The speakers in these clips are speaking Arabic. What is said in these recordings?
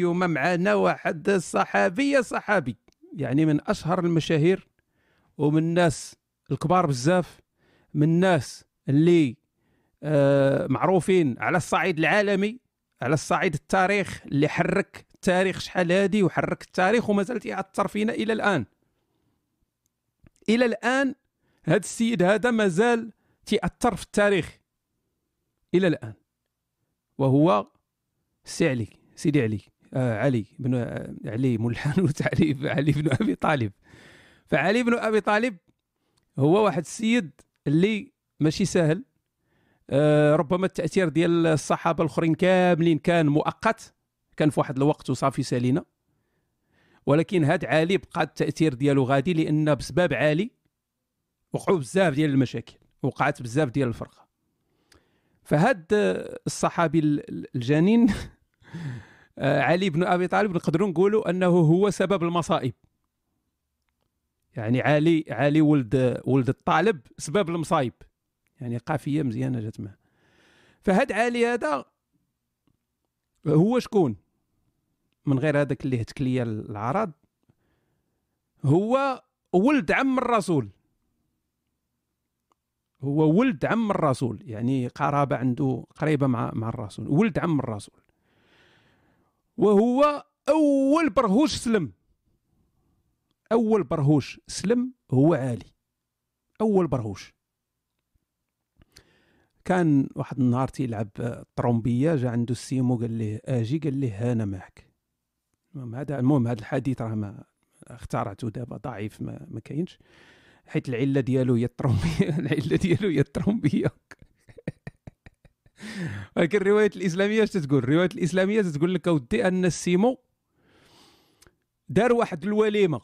اليوم معنا واحد الصحابي صحابي. يعني من أشهر المشاهير ومن الناس الكبار بزاف من الناس اللي آه معروفين على الصعيد العالمي على الصعيد التاريخ اللي حرك التاريخ شحال هادي وحرك التاريخ وما زال ياثر فينا إلى الآن. إلى الآن هذا السيد هذا مازال تيأثر في التاريخ. إلى الآن. وهو السي علي سيدي علي. علي بن آه علي مول الحانوت علي بن أبي طالب. فعلي بن أبي طالب هو واحد السيد اللي ماشي سهل آه ربما التأثير ديال الصحابة الأخرين كاملين كان مؤقت كان في واحد الوقت وصافي سالينا. ولكن هاد علي بقى التأثير ديالو غادي لأن بسبب علي وقعوا بزاف ديال المشاكل وقعت بزاف ديال الفرقة. فهاد الصحابي الجنين آه، علي بن أبي طالب نقدروا نقولوا أنه هو سبب المصائب. يعني علي علي ولد ولد الطالب سبب المصايب يعني قافية مزيانة جات معه. فهاد علي هذا هو شكون؟ من غير هذاك اللي هتك ليا العرض هو ولد عم الرسول. هو ولد عم الرسول. يعني قرابة عنده قريبة مع مع الرسول. ولد عم الرسول. وهو أول برهوش سلم. أول برهوش سلم هو علي أول برهوش. كان واحد النهار تيلعب الطرومبيه جا عنده السيمو قال ليه آجي؟ قال ليه أنا معك. المهم هذا المهم هذا الحديث راه ما اخترعته دابا ضعيف ما, ما كاينش. حيت العلة ديالو هي الطرومبيه العلة ديالو هي الطرومبيه ولكن الرواية الإسلامية اش تقول؟ الرواية الإسلامية تقول لك اودي أن السيمو دار واحد الوليمة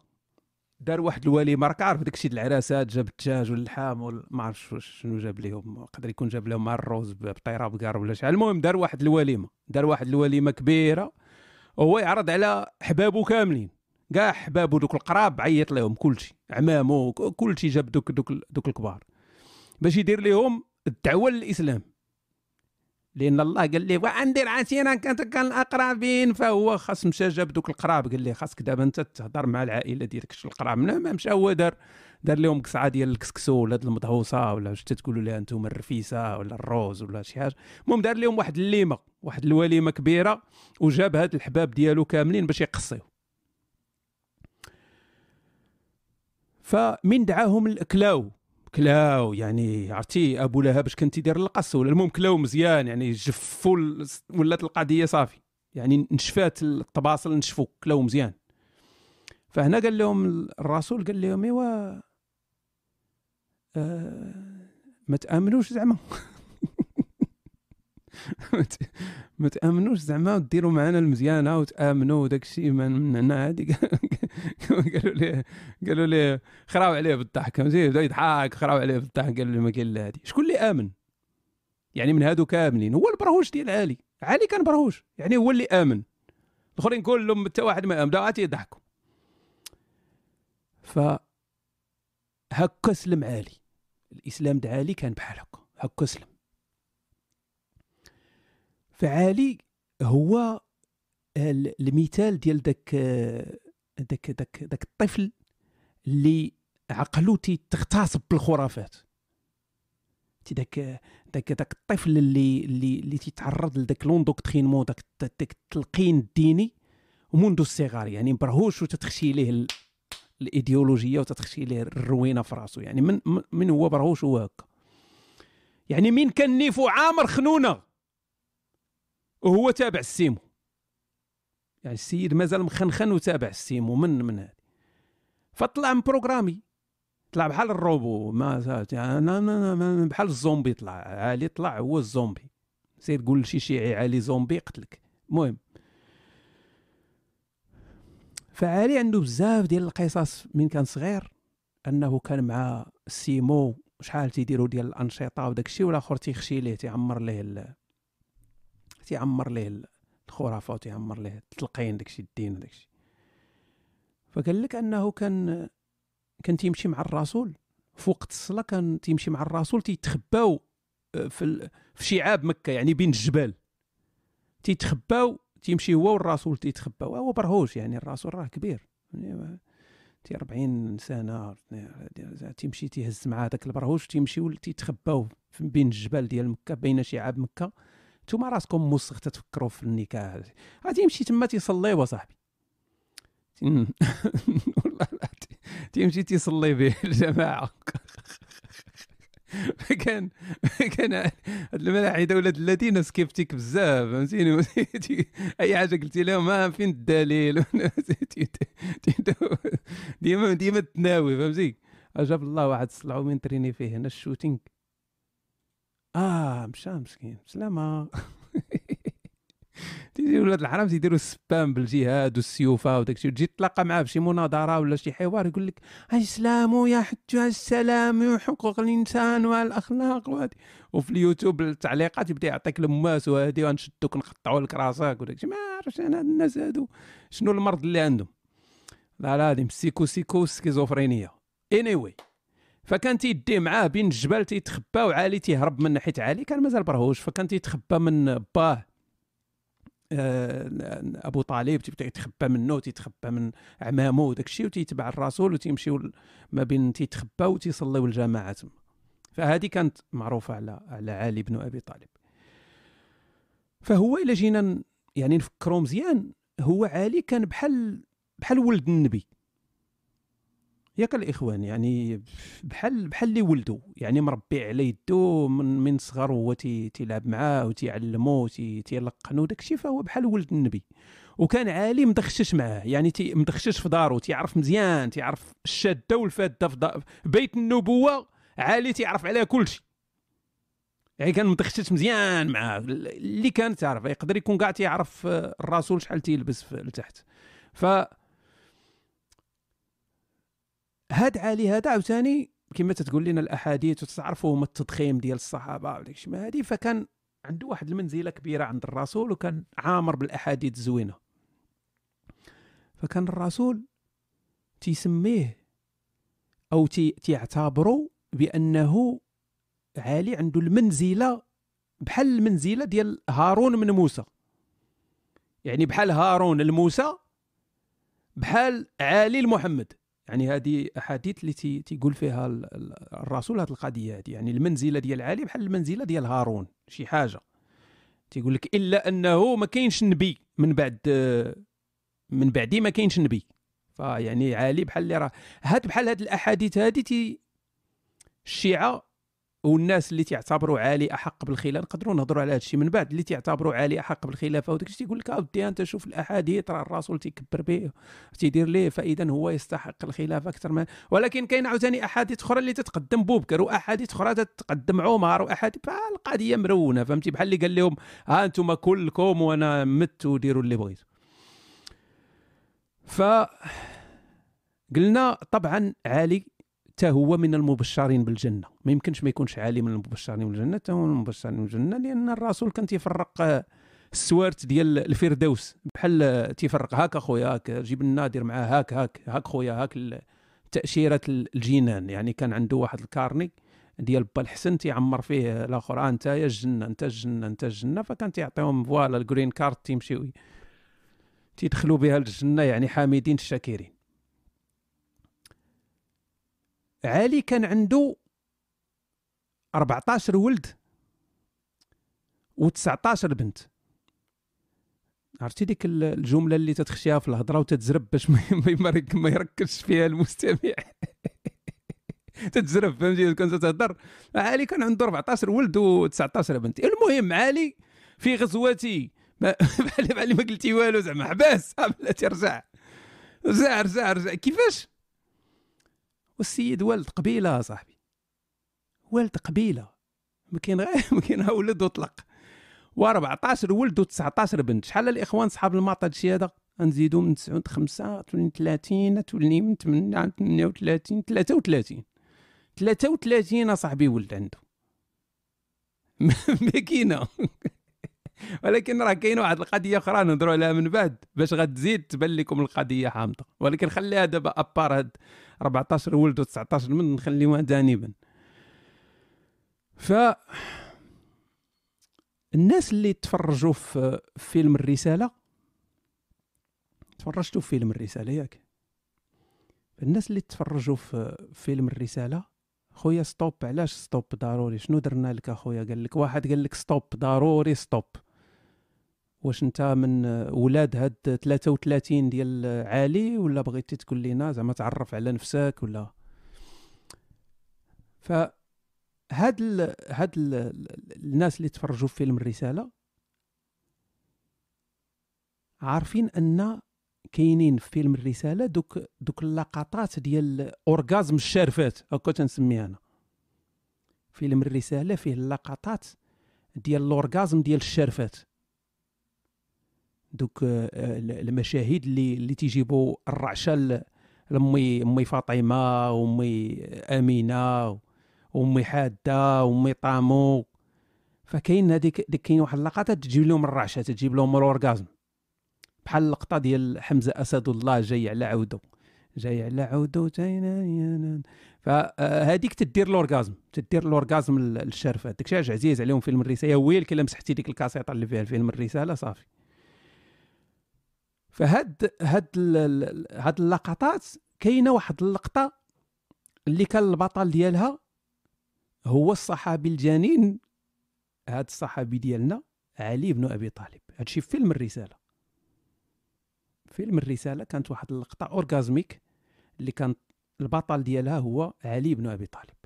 دار واحد الوليمة. راك عارف داكشي د العراسات جاب الدجاج واللحام ما عرفتش شنو جاب لهم يقدر يكون جاب لهم مع الروز بطيرة بكار ولا شحال المهم دار واحد الوليمة دار واحد الوليمة كبيرة وهو يعرض على حبابو كاملين. كاع حبابو دوك القراب عيط لهم كلشي عمامو كلشي جاب دوك دوك دوك الكبار. باش يدير لهم الدعوة للإسلام. لأن الله قال لي وعندي عشيرا كان الأقربين. فهو خاص مشى جاب دوك القراب قال لي خاصك دابا أنت تهضر مع العائلة ديالك شو القراب؟ ما مشى هو دار دار لهم قصعة ديال الكسكسو ولا المضحوصه ولا واش تقولوا لها أنتم الرفيسة ولا الروز ولا شي حاجة. المهم دار لهم واحد الليمة واحد الوليمة كبيرة وجاب هاد الحباب ديالو كاملين باش يقصيو. فمن دعاهم كلاو كلاو يعني عرفتي أبو لهب اش كان تيدير القص ولا المهم كلاو مزيان يعني جفوا ولات القضية صافي. يعني نشفات الطباصل نشفوا كلاو مزيان فهنا قال لهم الرسول قال لهم إيوا آه ما تأمنوش زعما. ما تأمنوش زعما وديروا معنا المزيانة وتأمنوا وداك الشيء من هنا هذه قالوا لي قالوا لي خراو عليه بالضحك بدا يضحك خراو عليه بالضحك قالوا لي ما كاين لا شكون اللي آمن؟ يعني من هادو كاملين. هو البرهوش ديال علي. علي كان برهوش يعني هو اللي آمن. الآخرين كلهم حتى واحد ما آمن. بدا يضحكوا. ف هكا سلم علي. الإسلام د علي كان بحال هكا. هكا سلم. فعالي هو المثال ديال داك داك داك داك الطفل اللي عقلو تغتصب بالخرافات. تي داك داك داك الطفل اللي اللي اللي تيتعرض لداك l'endoctrinement داك داك التلقين الديني ومنذ الصغر يعني مبرهوش وتتخشي ليه الإيديولوجية وتتخشي ليه الروينة في راسو يعني من من هو برهوش هو هكا. يعني من كان نيفو عامر خنونة؟ وهو تابع السيمو. يعني السيد مازال مخنخن وتابع السيمو من من هذه فطلع من programmé. طلع بحال الروبو ما يعني بحال الزومبي طلع. علي طلع هو الزومبي. سير تقول لشي شيعي علي زومبي قتلك. المهم. فعلي عنده بزاف ديال القصص من كان صغير أنه كان مع السيمو شحال تيديروا ديال الأنشطة وداك الشيء والآخر تيخشي ليه تيعمر ليه تيعمر ليه الخرافه وتيعمر ليه التلقين داكشي الدين وداكشي. فقال لك أنه كان كان تيمشي مع الرسول. في وقت الصلاة كان تيمشي مع الرسول تيتخباو آه، في في شعاب مكة يعني بين الجبال. تيتخباو تيمشي هو والرسول تيتخبى هو برهوش يعني الرسول راه كبير. يعني تي 40 سنة تيمشي تيهز مع هذاك البرهوش تيمشيو تيتخباو بين الجبال ديال مكة بين شعاب مكة. نتوما راسكم موسخ تتفكروا في النكاح. غادي يمشي تما تيصلي صاحبي. والله تيمشي تيصلي به الجماعة. كان كان هاد الملاحده ولاد الذين سكيبتيك بزاف فهمتيني؟ أي حاجة قلتي لهم ما فين الدليل؟ ديما ديما تناوي فهمتي جاب الله واحد الصلعو من تريني فيه هنا الشوتينغ. آه مشى مسكين. بسلامه تيجي ولاد الحرام تيديروا السبام بالجهاد والسيوفة وداك الشيء تجي تلاقى معاه في شي مناظرة ولا شي حوار يقول لك الاسلام يحث على السلام وحقوق الإنسان والأخلاق وهذه. وفي اليوتيوب التعليقات يبدأ يعطيك الماس وهذه ونشدوك نقطعوا لك راسك وداك الشيء. ما عرفتش أنا الناس هادو. شنو المرض اللي عندهم؟ لا لا هذه psycho psycho schizophrenia anyway. فكان تيدي معاه بين الجبال تيتخبى وعالي تيهرب من ناحية عالي كان مازال برهوش فكان تيتخبى من باه آه، أبو طالب تيبدا يتخبى منه تيتخبى من عمامو وداك الشيء وتيتبع الرسول وتيمشيو ما بين تيتخبى وتيصليو الجماعه تما. فهذه كانت معروفة على على علي بن أبي طالب. فهو إلا جينا يعني نفكروا مزيان هو علي كان بحال بحال ولد النبي. ياك الاخوان يعني بحال بحال اللي ولدوا يعني مربي على يدو من من صغر وهو تيلعب معاه وتيعلمو تيلقنو داكشي فهو بحال ولد النبي. وكان عالي مدخشش معاه يعني تي مدخشش في دارو تيعرف مزيان تيعرف الشادة والفادة في بيت النبوة عالي تيعرف عليها كل شيء يعني كان مدخشش مزيان معاه اللي كان تعرف يقدر يكون كاع تيعرف الرسول شحال تيلبس لتحت. ف هاد عالي هذا عاوتاني كما تتقول لنا الأحاديث وتعرفوا هما التضخيم ديال الصحابة وداك الشيء هذه فكان عنده واحد المنزلة كبيرة عند الرسول وكان عامر بالأحاديث الزوينه فكان الرسول تيسميه أو تي تيعتبروا بأنه عالي عنده المنزلة بحال المنزلة ديال هارون من موسى. يعني بحال هارون الموسى بحال عالي المحمد. يعني هذه أحاديث اللي تي تيقول فيها الرسول هذه القضية هذه يعني المنزلة ديال علي بحال المنزلة ديال هارون شي حاجة. تيقول لك إلا أنه ما كاينش نبي من بعد من بعدي ما كاينش نبي. فيعني علي بحال اللي راه هاد بحال هاد الأحاديث هذه تي الشيعة والناس اللي تعتبروا عالي أحق بالخلافه نقدروا نهضروا على هذا الشيء من بعد اللي تعتبروا عالي أحق بالخلافه وداك الشيء يقول لك اودي أنت شوف الأحاديث راه الرسول تيكبر به تيدير ليه فإذا هو يستحق الخلافه أكثر من ولكن كاين عاوتاني أحاديث أخرى اللي تتقدم بوبكر وأحاديث أخرى تتقدم عمر وأحاديث القضية مرونة فهمتي؟ بحال اللي قال لهم ها أنتم كلكم وأنا مت وديروا اللي بغيتوا. ف قلنا طبعا علي حتى هو من المبشرين بالجنة. ما يمكنش ما يكونش عالي من المبشرين بالجنة حتى هو من المبشرين بالجنة لأن الرسول كان تيفرق آه، السوارت ديال الفردوس. بحال آه، تيفرق هاك أخويا هاك جيب لنا دير معاه هاك هاك هاك خويا هاك تأشيرة الجنان. يعني كان عنده واحد ال carnet ديال با الحسن تيعمر فيه الآخر أنت يا الجنة أنت الجنة أنت الجنة. فكان تيعطيهم voilà ال green card تيمشيو تيدخلوا بها الجنة يعني حامدين الشاكرين. علي كان عنده 14 ولد و19 بنت. عرفتي ديك الجملة اللي تتخشيها في الهضرة وتتزرب باش ما يركزش فيها المستمع؟ تتزرب فهمتي؟ كنت تهضر علي كان عنده 14 ولد و19 بنت. المهم علي في غزوتي بحال ما قلتي والو زعما حباس. بلاتي رجع رجع رجع رجع كيفاش؟ والسيد والد قبيلة صاحبي. والد قبيلة. ما كاين ما كاين ولد وطلق. و14 ولد و19 بنت شحال الاخوان صحاب الماط هادشي هذا؟ غنزيدو من 9 5 تولي 30 تولي من 38 33 33 اصاحبي ولد عنده. ما كاينة. ولكن راه كاين واحد القضية أخرى نهضروا عليها من بعد باش غتزيد تبان لكم القضية حامضة. ولكن خليها دابا أبار هاد 14 ولد و19 من نخليوها جانبا. ف الناس اللي تفرجوا في فيلم الرسالة تفرجتوا في فيلم الرسالة ياك؟ الناس اللي تفرجوا في فيلم الرسالة خويا stop علاش stop ضروري؟ شنو درنا لك أخويا؟ قال لك واحد قال لك stop ضروري stop. واش انت من ولاد هاد 33 ديال عالي ولا بغيتي تقول لينا زعما تعرف على نفسك ولا؟ ف هاد ال... هاد ال... الناس اللي تفرجوا في فيلم الرسالة عارفين أن كاينين في فيلم الرسالة دوك دوك اللقطات ديال أورغازم الشارفات هكا تنسميها أنا. فيلم الرسالة فيه اللقطات ديال الأورغازم ديال الشارفات دوك آه، المشاهد اللي اللي تيجيبوا الرعشة لأمي أمي فاطمة وأمي أمينة وأمي حادة وأمي طامو. فكاين هذيك كاين واحد اللقطات تجيب لهم الرعشة تجيب لهم الأورغازم. بحال اللقطة ديال حمزة اسد الله جاي على عودو. جاي على عودو فهذيك تدير الأورغازم تدير الأورغازم للشرفه داكشي علاش عزيز عليهم فيلم الرسالة. ويل كي مسحتي ديك الكاسيطة اللي فيها الفيلم الرسالة صافي. فهاد هاد هاد اللقطات كاينة واحد اللقطة اللي كان البطل ديالها هو الصحابي الجنين. هاد الصحابي ديالنا علي بن أبي طالب. هادشي في فيلم الرسالة. فيلم الرسالة كانت واحد اللقطة أورغازميك اللي كان البطل ديالها هو علي بن أبي طالب.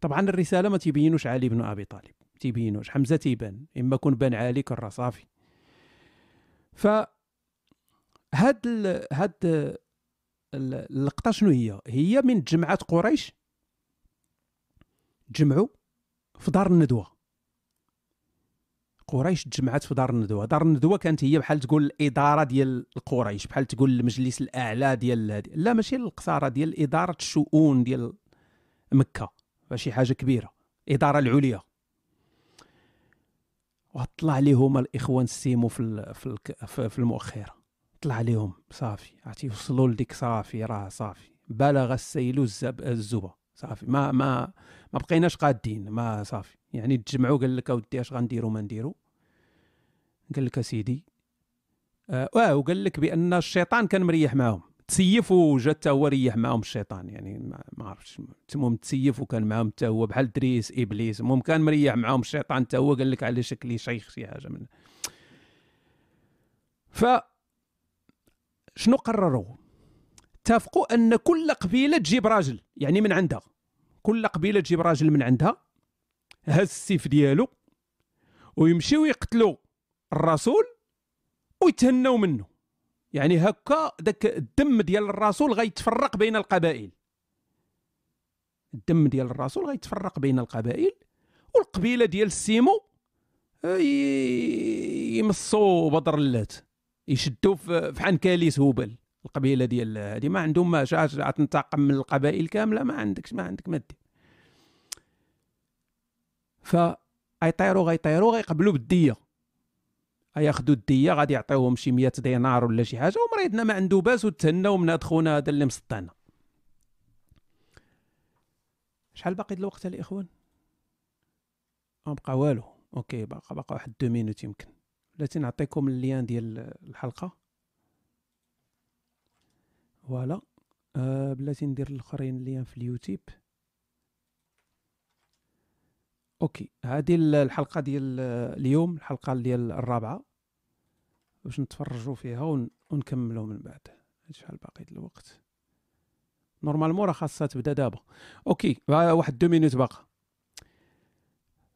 طبعا الرسالة ما تيبينوش علي بن أبي طالب. تيبينوش حمزة تيبان. إما كون بان علي كره صافي ف هاد ال... هاد اللقطة شنو هي؟ هي من جمعات قريش تجمعوا في دار الندوة. قريش تجمعات في دار الندوة. دار الندوة كانت هي بحال تقول الإدارة ديال قريش بحال تقول المجلس الأعلى ديال لا ماشي القصاره ديال إدارة الشؤون ديال مكة فشي حاجة كبيرة الاداره العليا. وطلع عليهم الإخوان السيمو في في في المؤخرة. طلع عليهم. صافي. عرفتي؟ وصلوا لديك. صافي. راه صافي. بلغ السيل الزبا. صافي. ما ما ما بقيناش قادين. ما صافي. يعني تجمعوا قال لك أودي أش غنديروا ما نديروا قال لك أسيدي. آه, وقال لك بأن الشيطان كان مريح معاهم. تسيف وجا حتى هو ريح معاهم الشيطان. يعني ما عرفتش. المهم تسيف وكان معاهم حتى هو بحال دريس إبليس. المهم كان مريح معاهم الشيطان حتى هو. قال لك على شكلي شيخ شي حاجة من ف شنو قرروا؟ اتفقوا أن كل قبيلة تجيب راجل يعني من عندها. كل قبيلة تجيب راجل من عندها هز السيف ديالو ويمشيو يقتلوا الرسول ويتهنوا منه. يعني هكا داك الدم ديال الرسول غيتفرق بين القبائل. الدم ديال الرسول غيتفرق بين القبائل والقبيلة ديال السيمو يمصوا بدر اللات. يشدوا في حنكاليس هوبل القبيلة ديال هذه ما عندهم ما تنتقم من القبائل كاملة ما عندكش ما عندك ما دير. ف غيطيروا غيطيروا غيقبلوا بالدية. غياخذوا الدية غادي يعطيوهم شي 100 دينار ولا شي حاجة. ومريضنا ما عنده باس وتهناو من هاد خونا هذا اللي مسطانا شحال باقي الوقت الاخوان ما بقى والو. okay باقا باقا واحد deux minutes يمكن. بلاتي نعطيكم ال lien ديال الحلقة. voilà. أه بلاتي ندير الاخرين ال lien في اليوتيوب. okay هذه الحلقة ديال اليوم الحلقة ديال الرابعة. باش نتفرجوا فيها ونكملوا من بعد. شحال باقي الوقت. normalement راه خاصها تبدا دابا. okay واحد deux minutes باقا.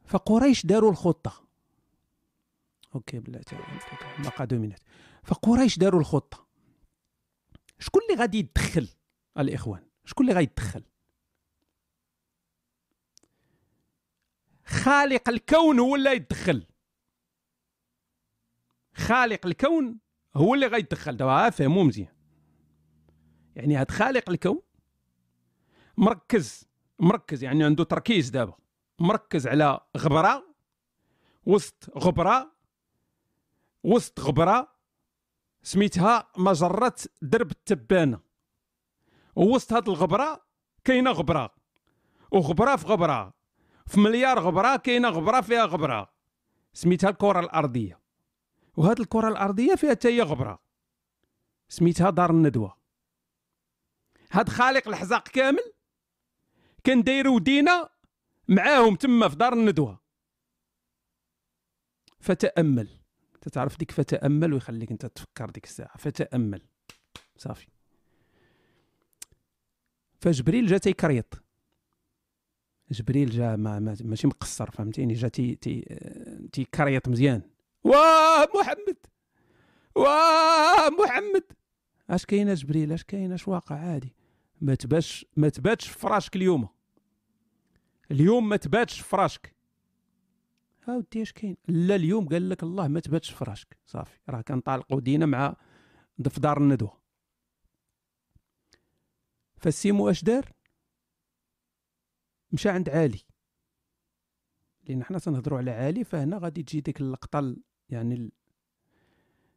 فقريش داروا الخطة. okay بلاتي باقا deux minutes فقريش داروا الخطة. شكون اللي غادي يدخل؟ الإخوان. شكون اللي غادي يدخل؟ خالق الكون هو اللي يتدخل خالق الكون هو اللي غيتدخل دابا فهموا مزيان. يعني هاد خالق الكون مركز مركز يعني عنده تركيز دابا. مركز على غبرة وسط غبرة وسط غبرة سميتها مجرة درب التبانة. ووسط هاد الغبرة كاينة غبرة وغبرة في غبرة في مليار غبرة كاينة غبرة فيها غبرة. سميتها الكرة الأرضية وهذه الكرة الأرضية فيها حتى هي غبرة. سميتها دار الندوة. هاد خالق الحزاق كامل كان دايروا دينا معاهم تما في دار الندوة. فتأمل. تعرف ديك فتأمل ويخليك انت تفكر ديك الساعة. فتأمل. صافي. فجبريل جا تيكريط. جبريل جا ما ماشي مقصر فهمتيني؟ جا تي تي تيكريط مزيان. واه محمد! واه محمد! اش كاين جبريل؟ اش كاين اش واقع عادي ما تباتش ما تباتش فراشك اليوم. اليوم ما تباتش فراشك. ها ودي اش كاين؟ لا اليوم قال لك الله ما تباتش فراشك صافي راه كنطالقوا دينا مع في دار الندوة. فالسيمو اش دار؟ مشى عند عالي. لأن حنا تنهضروا على عالي فهنا غادي تجي ديك اللقطة يعني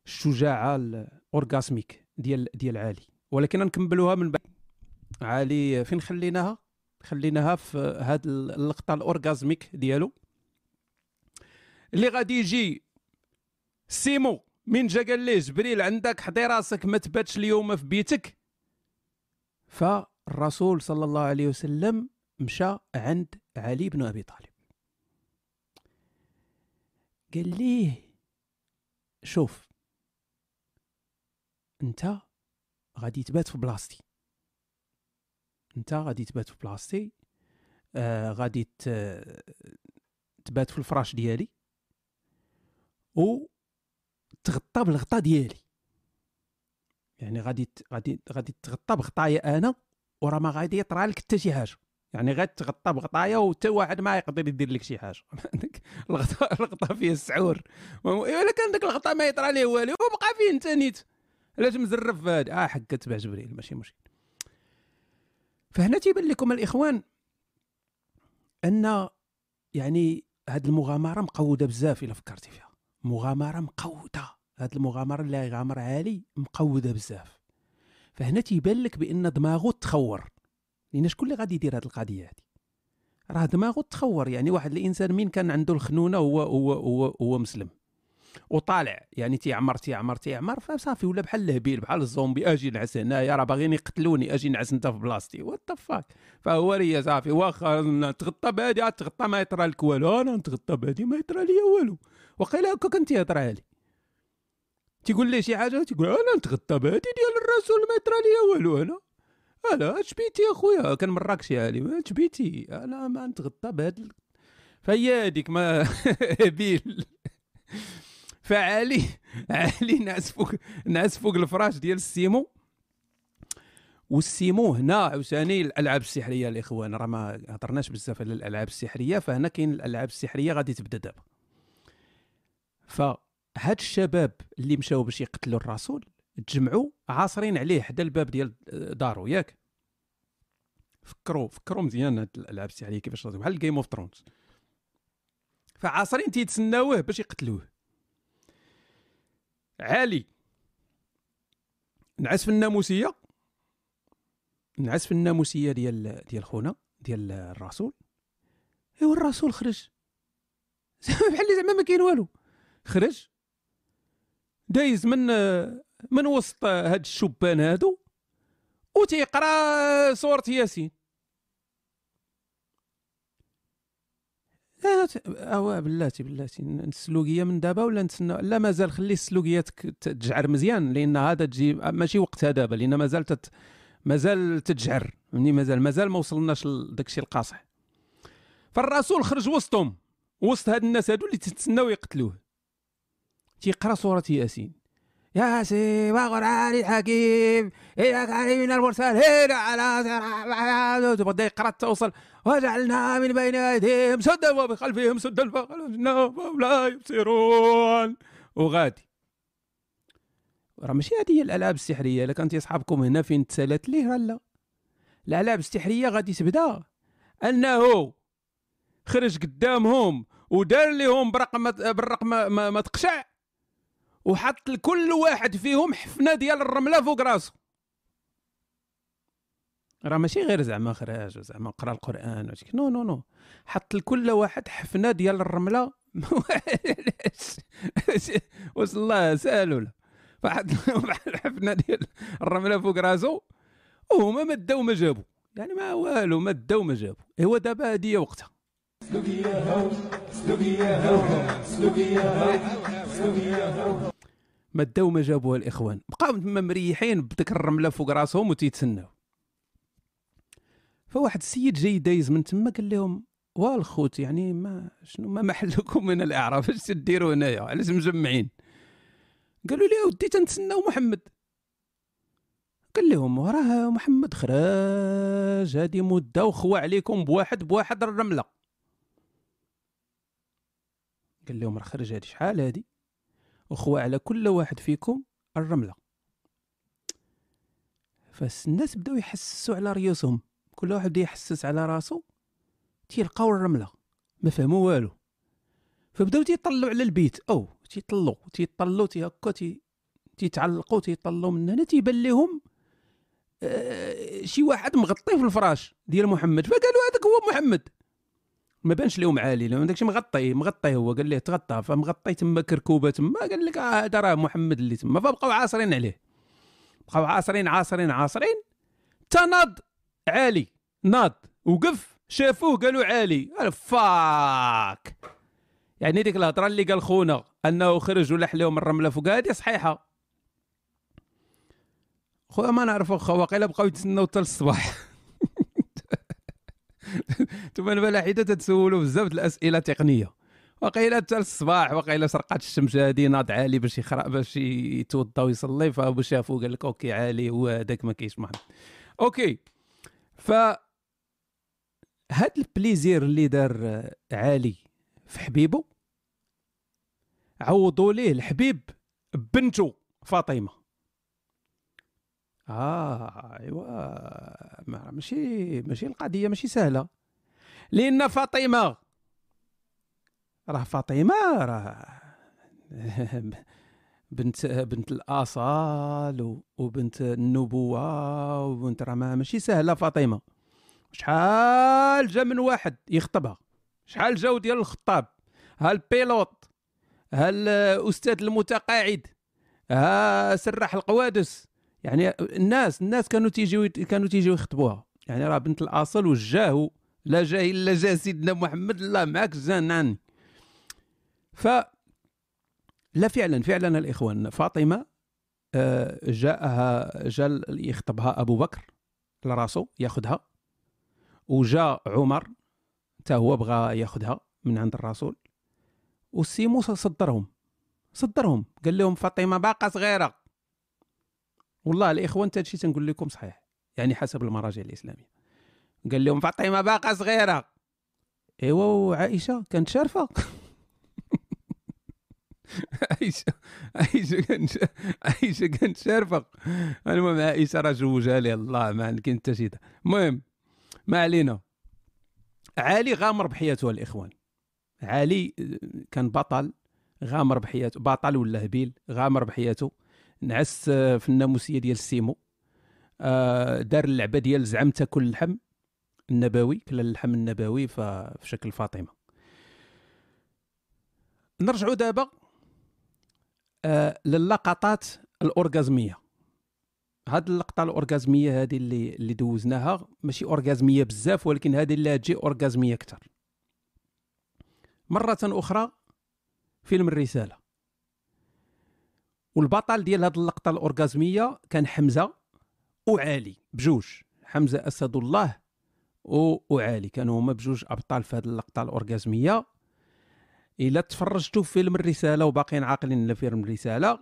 الشجاعة الأورغاسميك ديال ديال عالي. ولكن نكملوها من بعد. عالي فين خليناها؟ خليناها في هاد اللقطة الاورغازميك ديالو. اللي غادي يجي. سيمو من جا قال ليه جبريل عندك حضي راسك ما تباتش اليوم في بيتك. فالرسول صلى الله عليه وسلم مشى عند علي بن أبي طالب. قال ليه شوف أنت غادي تبات في بلاصتي. أنت غادي تبات في بلاصتي آه غادي تبات في الفراش ديالي. و تغطى بالغطا ديالي. يعني غادي غادي غادي تغطى بغطايا أنا وراه ما غادي يطرى لك حتى شي حاجة. يعني غير تغطى بغطايا وحتى واحد ما يقدر يدير لك شي حاجة. الغطاء الغطاء فيه السعور. الا كان داك الغطاء ما يطرى ليه والو وبقى فيه انت نيت. علاش مزرف هادي آه حق تبع جبريل ماشي مشكل. فهنا تيبان لكم الإخوان أن يعني هاد المغامرة مقودة بزاف إلا فكرتي فيها. مغامرة مقودة. هاد المغامرة اللي غامر عالي مقودة بزاف. فهنا تيبان لك بأن دماغه تخور. لأن شكون اللي غادي يدير هاد القضية هادي؟ راه دماغه تخور. يعني واحد الإنسان مين كان عنده الخنونة هو هو هو هو مسلم. وطالع. يعني تيعمر تيعمر تيعمر فصافي ولا بحال الهبيل بحال الزومبي. أجي نعس هنايا راه باغيين يقتلوني. أجي نعس أنت في بلاصتي. what fuck فهو ريا صافي واخا تغطى بهادي تغطى ما يطرى لك والو. أنا نتغطى بهادي ما يطرى لي والو. وقيلا هكا كنت يهضر لي. تيقول لي شي حاجة؟ تيقول أنا نتغطى بهادي ديال الرسول ما يطرى لي والو أنا؟ أنا أش بيتي اخويا كان مراكش يا علي. أش بيتي؟ أنا ما نتغطى بهاد فهي هذيك ما بيل فعلي علي نعس فوق نعس فوق الفراش ديال السيمو. والسيمو هنا عاوتاني الألعاب السحرية الاخوان راه ما هضرناش بزاف على الألعاب السحرية فهنا كاين الألعاب السحرية غادي تبدأ دابا. فهاد الشباب اللي مشاو باش يقتلوا الرسول تجمعوا عاصرين عليه حدا الباب ديال دارو ياك. فكروا فكروا مزيان هاد الالعاب السحريه كيفاش بحال Game of Thrones فعاصرين تيتسناوه باش يقتلوه. عالي. نعس في الناموسية. نعس في الناموسية ديال ديال خونا ديال الرسول. إيوا الرسول خرج. بحال زعما ما كاين والو. خرج. دايز من من وسط هاد الشبان هادو وتيقرا سورة ياسين. آه بلاتي بلاتي السلوكية من دابا ولا نتسنى؟ لا مازال خلي السلوكيه تجعر مزيان لأن هذا تجي ماشي وقتها دابا لأن مازال تت مازال تتجعر. مني مازال مازال ما وصلناش لداك الشيء القاصح. فالرسول خرج وسطهم وسط هاد الناس هادو اللي تتسناو يقتلوه. تيقرا سورة ياسين. ياسين وقرآن الحكيم إنك علينا المرسلين على بدا يقرا توصل وجعلنا من بين أيديهم سدا وبخلفهم سدا فهم لا يبصرون. وغادي راه ماشي هذه هي الألعاب السحرية. إلا كانت أصحابكم هنا فين تسالت ليه لا الألعاب السحرية غادي تبدأ. أنه خرج قدامهم ودار لهم برقم بالرقم ما تقشع. وحط لكل واحد فيهم حفنة ديال الرملة فوق راسه. راه ماشي غير زعما خراج زعما قرأ القرآن non non non حط لكل واحد حفنة ديال الرملة. وصل الله سألوا فواحد الحفنه ديال الرملة فوق راسو وهما ما داو ما جابوا يعني ما والو ما داو ما جابوا ايوا دابا هذه وقتها. ما داو ما جابوها الإخوان. بقاو تما مريحين بديك الرملة فوق راسهم وتيتسناو. فواحد السيد جاي دايز من تما قال لهم والخوت يعني ما شنو ما محلكم من الإعراب اش تديروا هنايا؟ علاش مجمعين؟ قالوا لي ودي تنتسناو محمد. قال لهم وراه محمد خراج هادي مدة وخوى عليكم بواحد بواحد الرملة. قال لهم راه خرج هادي شحال هادي؟ وخوى على كل واحد فيكم الرملة. فالناس بداو يحسسوا على ريوسهم. كل واحد بدا يحسس على راسو تيلقاو الرملة. ما فهموا والو. فبداو تيطلعوا على البيت. أو تيطلوا تيطلوا تي هكا تي تيتعلقوا تيطلوا من هنا تيبان لهم آه شي واحد مغطي في الفراش ديال محمد. فقالوا هذاك هو محمد. ما بانش لهم عالي لأن داكشي مغطي مغطي هو قال ليه تغطى؟ فمغطي تما كركوبة تما قال لك هذا راه محمد اللي تما فبقاو عاصرين عليه. بقاو عاصرين عاصرين عاصرين تناض عالي ناض وقف شافوه قالوا عالي. fuck. يعني ديك الهضرة اللي قال خونا أنه خرج ولح لهم الرمله فوق هذه صحيحة. خويا ما نعرف واخا واقيلا بقاو يتسناو حتى الصباح ثم الملاحده تتسولوا بزاف الأسئلة تقنية. وقيلا حتى الصباح وقيلا شرقات الشمس هادي ناض عالي باش يخرج باش يتوضا ويصلي فأبو شافو قال لك okay عالي هو هذاك ما كاينش محمد okay. ف هاد البليزير اللي دار عالي في حبيبه عوضوا ليه الحبيب بنته فاطمة. آه ايوا ماشي ماشي القضية ماشي سهلة. لأن فاطمة راه فاطمة راه بنت بنت الأصال وبنت النبوة وبنت راه ماشي سهلة فاطمة. شحال جا من واحد يخطبها؟ شحال جاو ديال الخطاب؟ ها البيلوت ها الاستاذ المتقاعد؟ ها سراح القوادس؟ يعني الناس الناس كانوا تيجيو كانوا تيجيو يخطبوها. يعني راه بنت الأصل وجاه لا جاه الا جا سيدنا محمد الله معك زانان ف لا فعلا فعلا الإخوان. فاطمة آه، جاءها جا يخطبها أبو بكر لراسو ياخذها وجاء عمر حتى هو بغى ياخذها من عند الرسول. والسيمو صدرهم صدرهم. قال لهم فاطمة باقا صغيرة. والله الاخوان حتى هادشي تنقول لكم صحيح يعني حسب المراجع الإسلامية. قال لهم فاطمة باقا صغيرة. ايوا وعائشه كانت شارفة. عائشة عائشة كانت عائشة كانت شارفة. المهم عائشة راه جوجها لي الله ما كاين حتى شي المهم ما علينا. علي غامر بحياته الإخوان. علي كان بطل غامر بحياته بطل ولا هبيل غامر بحياته. نعس في الناموسية ديال السيمو آه، دار اللعبة ديال زعم تاكل اللحم النبوي كلا اللحم النبوي في شكل فاطمة. نرجعوا دابا آه، للقطات الأورغازمية. هاد اللقطة الأورغازمية هذه اللي اللي دوزناها ماشي أورغازمية بزاف ولكن هذه اللي تجي أورغازمية أكثر مرة أخرى فيلم الرسالة. والبطل ديال هاد اللقطة الأورغازمية كان حمزة وعلي بجوج. حمزة أسد الله وعلي كانوا هما بجوج أبطال في هاد اللقطة الأورغازمية. إلا تفرجتوا في فيلم الرسالة وباقيين عاقلين على فيلم الرسالة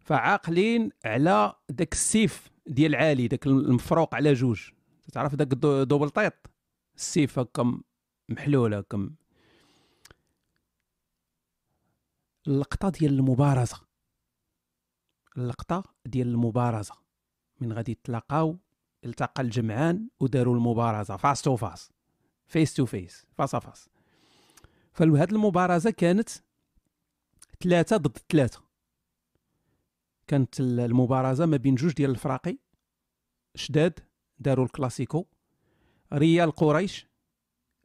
فعاقلين على داك السيف ديال عالي داك المفروق على جوج. تعرف داك دوبل طيط؟ السيف هكا محلول هكا اللقطة ديال المبارزة. اللقطة ديال المبارزة. من غادي يتلاقاو التقى الجمعان وداروا المبارزة face to face face to face face face فهاد المبارزة كانت ثلاثة ضد ثلاثة. كانت المبارزة ما بين جوج ديال الفراقي شداد داروا الكلاسيكو. ريال قريش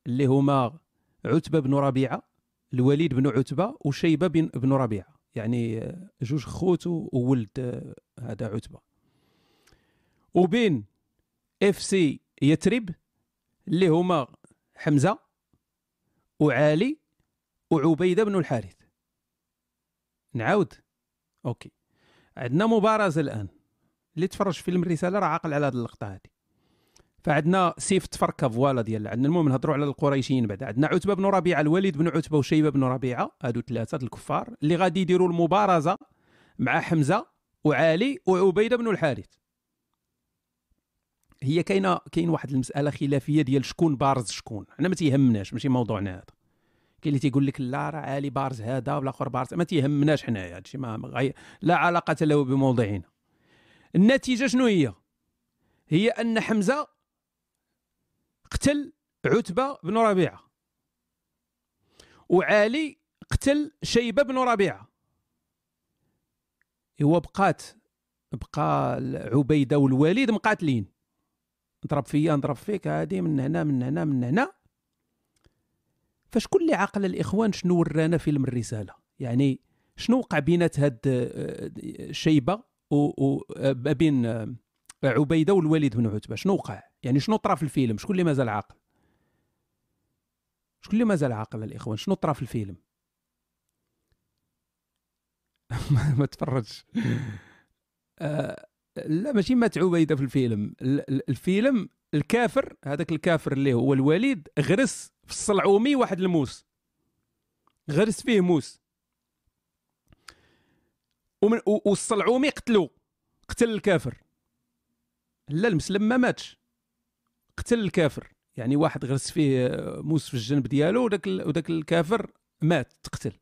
اللي هما عتبة بن ربيعة الوليد بن عتبة وشيبة بن ربيعة. يعني جوج خوت وولد هذا عتبة. وبين FC يثرب اللي هما حمزة وعالي وعبيدة بن الحارث. نعاود؟ OK. عندنا مبارزه الآن. اللي تفرج في فيلم الرسالة راه عاقل على هذه اللقطة هذه فعندنا سيف تفركه voilà ديال عندنا المهم نهضروا على القريشيين بعد. عندنا عتبة بن ربيعة الوليد بن عتبة وشيبة بن ربيعة هادو ثلاثة الكفار اللي غادي يديروا المبارزة مع حمزة وعالي وعبيدة بن الحارث. هي كاينة كاين واحد المسألة خلافية ديال شكون بارز شكون. حنا ما تيهمناش ماشي موضوعنا هذا. كاين اللي تيقول لك لا راه عالي بارز هذا والاخر بارز ما تيهمناش حنايا هادشي ما غي... لا علاقة له بموضوعنا النتيجة شنو هي؟ هي أن حمزة قتل عتبة بن ربيعة. وعالي قتل شيبة بن ربيعة. هو بقات بقى عبيدة والوليد مقاتلين. نضرب فيا نضرب فيك هادي من هنا من هنا من هنا. فشكون اللي عقل الإخوان؟ شنو ورانا فيلم الرسالة؟ يعني شنو وقع بينات هاد آه، شيبة و بين آه، عبيدة والوليد بن عتبة؟ شنو وقع؟ يعني شنو طرا في الفيلم؟ شكون اللي مازال عاقل؟ شكون اللي مازال عاقل الإخوان؟ شنو طرا في الفيلم؟ ما تفرجش. آه لا ماشي مات عبيده في الفيلم. الفيلم الكافر هذاك الكافر اللي هو الوليد غرس في الصلعومي واحد الموس. غرس فيه موس. ومن والصلعومي قتلو. قتل الكافر. لا المسلم ما ماتش. قتل الكافر. يعني واحد غرس فيه موس في الجنب ديالو وداك وداك الكافر مات تقتل.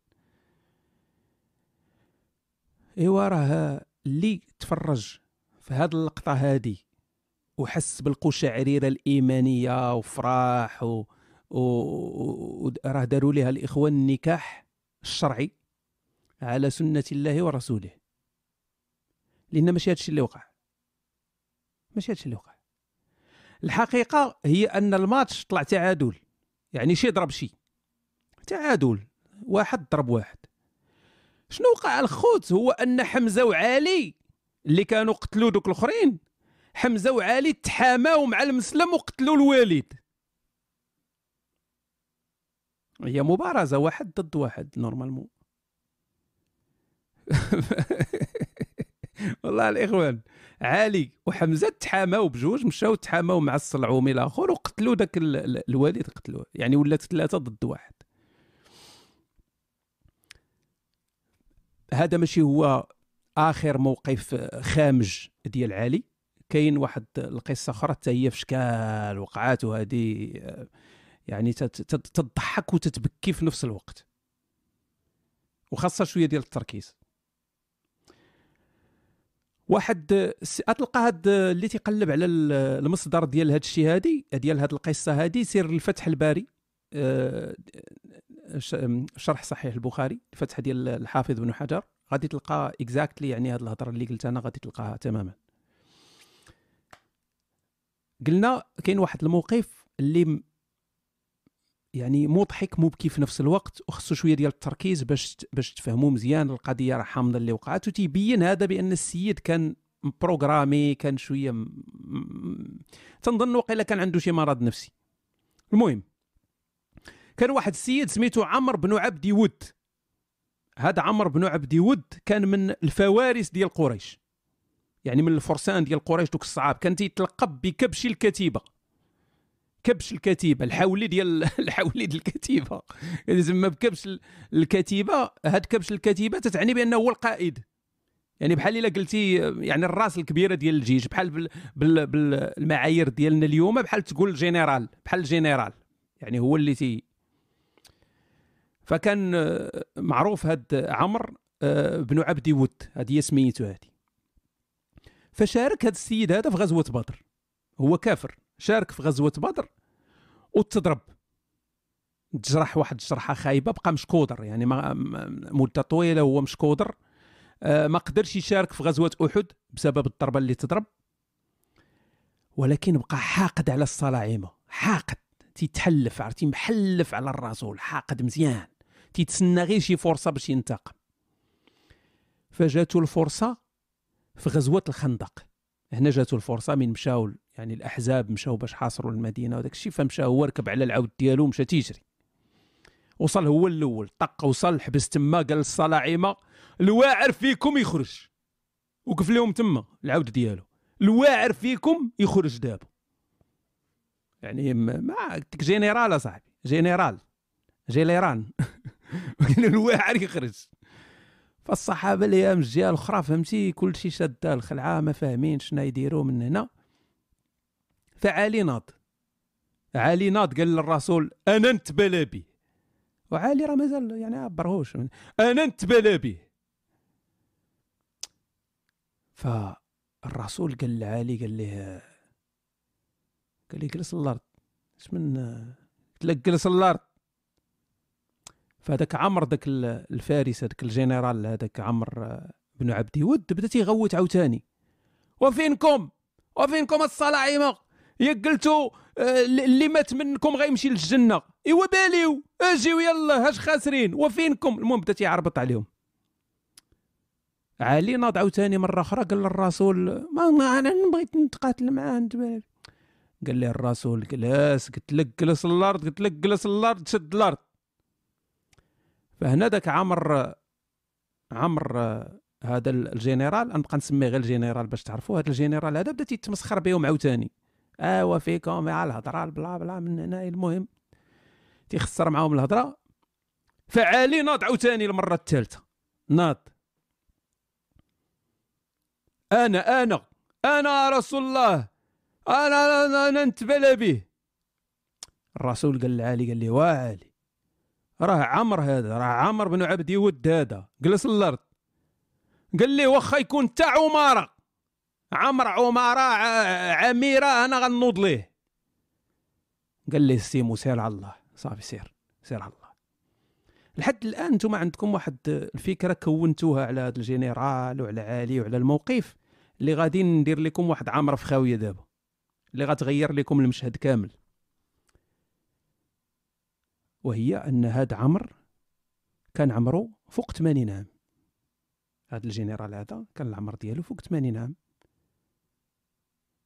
إيوا راه اللي تفرج في هذه اللقطة هذه وحس بالقشعريرة الإيمانية وفرح و... و... و... راه داروا لها الإخوان النكاح الشرعي على سنة الله ورسوله. لأن ماشي هادشي اللي وقع. ماشي هادشي اللي وقع. الحقيقة هي أن الماتش طلع تعادل. يعني شي ضرب شي. تعادل. واحد ضرب واحد. شنو وقع الخوت؟ هو أن حمزة وعلي اللي كانوا قتلوا دوك الأخرين حمزة وعلي تحاماو مع المسلم وقتلوا الوالد. هي مبارزه واحد ضد واحد نورمالمون. والله الاخوان علي وحمزة تحاماو بجوج مشاو تحاماو مع الصلعومي الآخر وقتلوا ذاك الوالد قتلوه. يعني ولات ثلاثة ضد واحد. هذا ماشي هو آخر موقف خامج ديال علي. كاين واحد القصة أخرى حتى هي في شكال وقعات وهذه يعني تضحك وتتبكي في نفس الوقت. وخاصة شوية ديال التركيز. واحد تلقى هاد اللي تيقلب على المصدر ديال هاد الشيء هادي ديال هاد القصة هادي سير لفتح الباري. آه، شرح صحيح البخاري الفتح ديال الحافظ بن حجر. غادي تلقى exactly يعني هاد الهضرة اللي قلت أنا غادي تلقاها تماما. قلنا كاين واحد الموقف اللي يعني مضحك مبكي في نفس الوقت وخصو شوية ديال التركيز باش باش تفهموا مزيان القضية راه حامضة اللي وقعت وتيبين هذا بأن السيد كان بروغرامي كان شوية م... تنظن وقيلا كان عنده شي مرض نفسي. المهم كان واحد السيد سميتو عمرو بن عبد ود هذا عمرو بن عبد ود كان من الفوارس ديال قريش. يعني من الفرسان ديال قريش دوك الصعاب. كان تيتلقب بكبش الكتيبة. كبش الكتيبة الحولي ديال الحولي ديال الكتيبة. يعني زعما بكبش الكتيبة هاد كبش الكتيبة تتعني بأنه هو القائد. يعني بحال إلا قلتي يعني الرأس الكبيرة ديال الجيش بحال بال بال بالمعايير ديالنا اليوم بحال تقول جنرال بحال الجنرال. يعني هو اللي تي فكان معروف هاد عمر آه، بن عبد ود هذه هي سميتو هذه فشارك هذا السيد هذا في غزوة بدر. هو كافر. شارك في غزوة بدر وتضرب. تجرح واحد الجرحه خايبة بقى مشكودر يعني ما مدة طويلة هو مشكودر. آه، ما قدرش يشارك في غزوة أحد بسبب الضربة اللي تضرب. ولكن بقى حاقد على الصلاعمة حاقد. تيتحلف عرفتي؟ محلف على الرسول حاقد مزيان. تيتسنى غير شي فرصة باش ينتقم. فجاتو الفرصة في غزوة الخندق. هنا جاتو الفرصة من مشاو يعني الأحزاب مشاو باش حاصروا المدينة وداك الشيء فمشى هو ركب على العود ديالو مشى تيجري. وصل هو الأول طق وصل حبس تما قال للصلاعيمه الواعر فيكم يخرج. وقف لهم تما العود ديالو. الواعر فيكم يخرج دابا. يعني ما قلت général أصاحبي général جيليران الواعر يخرج. فالصحابة الأيام الجهه الأخرى فهمتي كل شيء شاد الخلعه ما فاهمين شنو يديروا من هنا. فعلي ناض. علي ناض قال للرسول أنا نتبلى به وعلي راه مازال يعني عبرهوش أنا نتبلى به فالرسول قال لعلي قال له قال لي جلس الأرض. اش من قلت جلس الأرض. فهذاك عمر ذاك الفارس هذاك الجنرال هذاك عمر بن عبد ود بدا تيغوت عاوتاني. وفينكم؟ وفينكم الصلاعيمه يا قلتوا آه، اللي مات منكم غيمشي للجنة. إيوا باليو اجيو يلا هاش خاسرين. وفينكم؟ المهم بدا تيعربط عليهم. علي ناض عاوتاني مرة أخرى قال للرسول ما أنا بغيت نتقاتل معاه قال لي الرسول جلس قلت لك جلس الأرض قلت لك جلس الأرض شد الأرض. فهنا ذاك عمر عمر هذا الجنرال نبقى نسميه غير الجنرال باش تعرفوا هذا الجنرال هذا بدا تيتمسخر بهم عاوتاني. ايوا فيكم على الهضرة bla bla من هنا المهم. تيخسر معاهم الهضرة. فعالي ناض عاوتاني المره الثالثة. ناض. أنا أنا أنا رسول الله. أنا أنا, أنا نتبلى به. الرسول قال لعلي قال لي وعلي راه عمر هذا راه عمر بن عبد ود هذا جلس الأرض. قال لي واخا يكون تاع عمارة. عمر عمارة عميرة أنا غنوض ليه. قال لي سيمو سير على الله صافي سير سير على الله. لحد الآن أنتم عندكم واحد الفكرة كونتوها على هذا الجنرال وعلى علي وعلى الموقف اللي غادي ندير لكم واحد عامره في خاوية دابا اللي غتغير لكم المشهد كامل. وهي أن هاد عمر كان عمره فوق 80 عام. هاد الجنرال هذا كان العمر ديالو فوق 80 عام.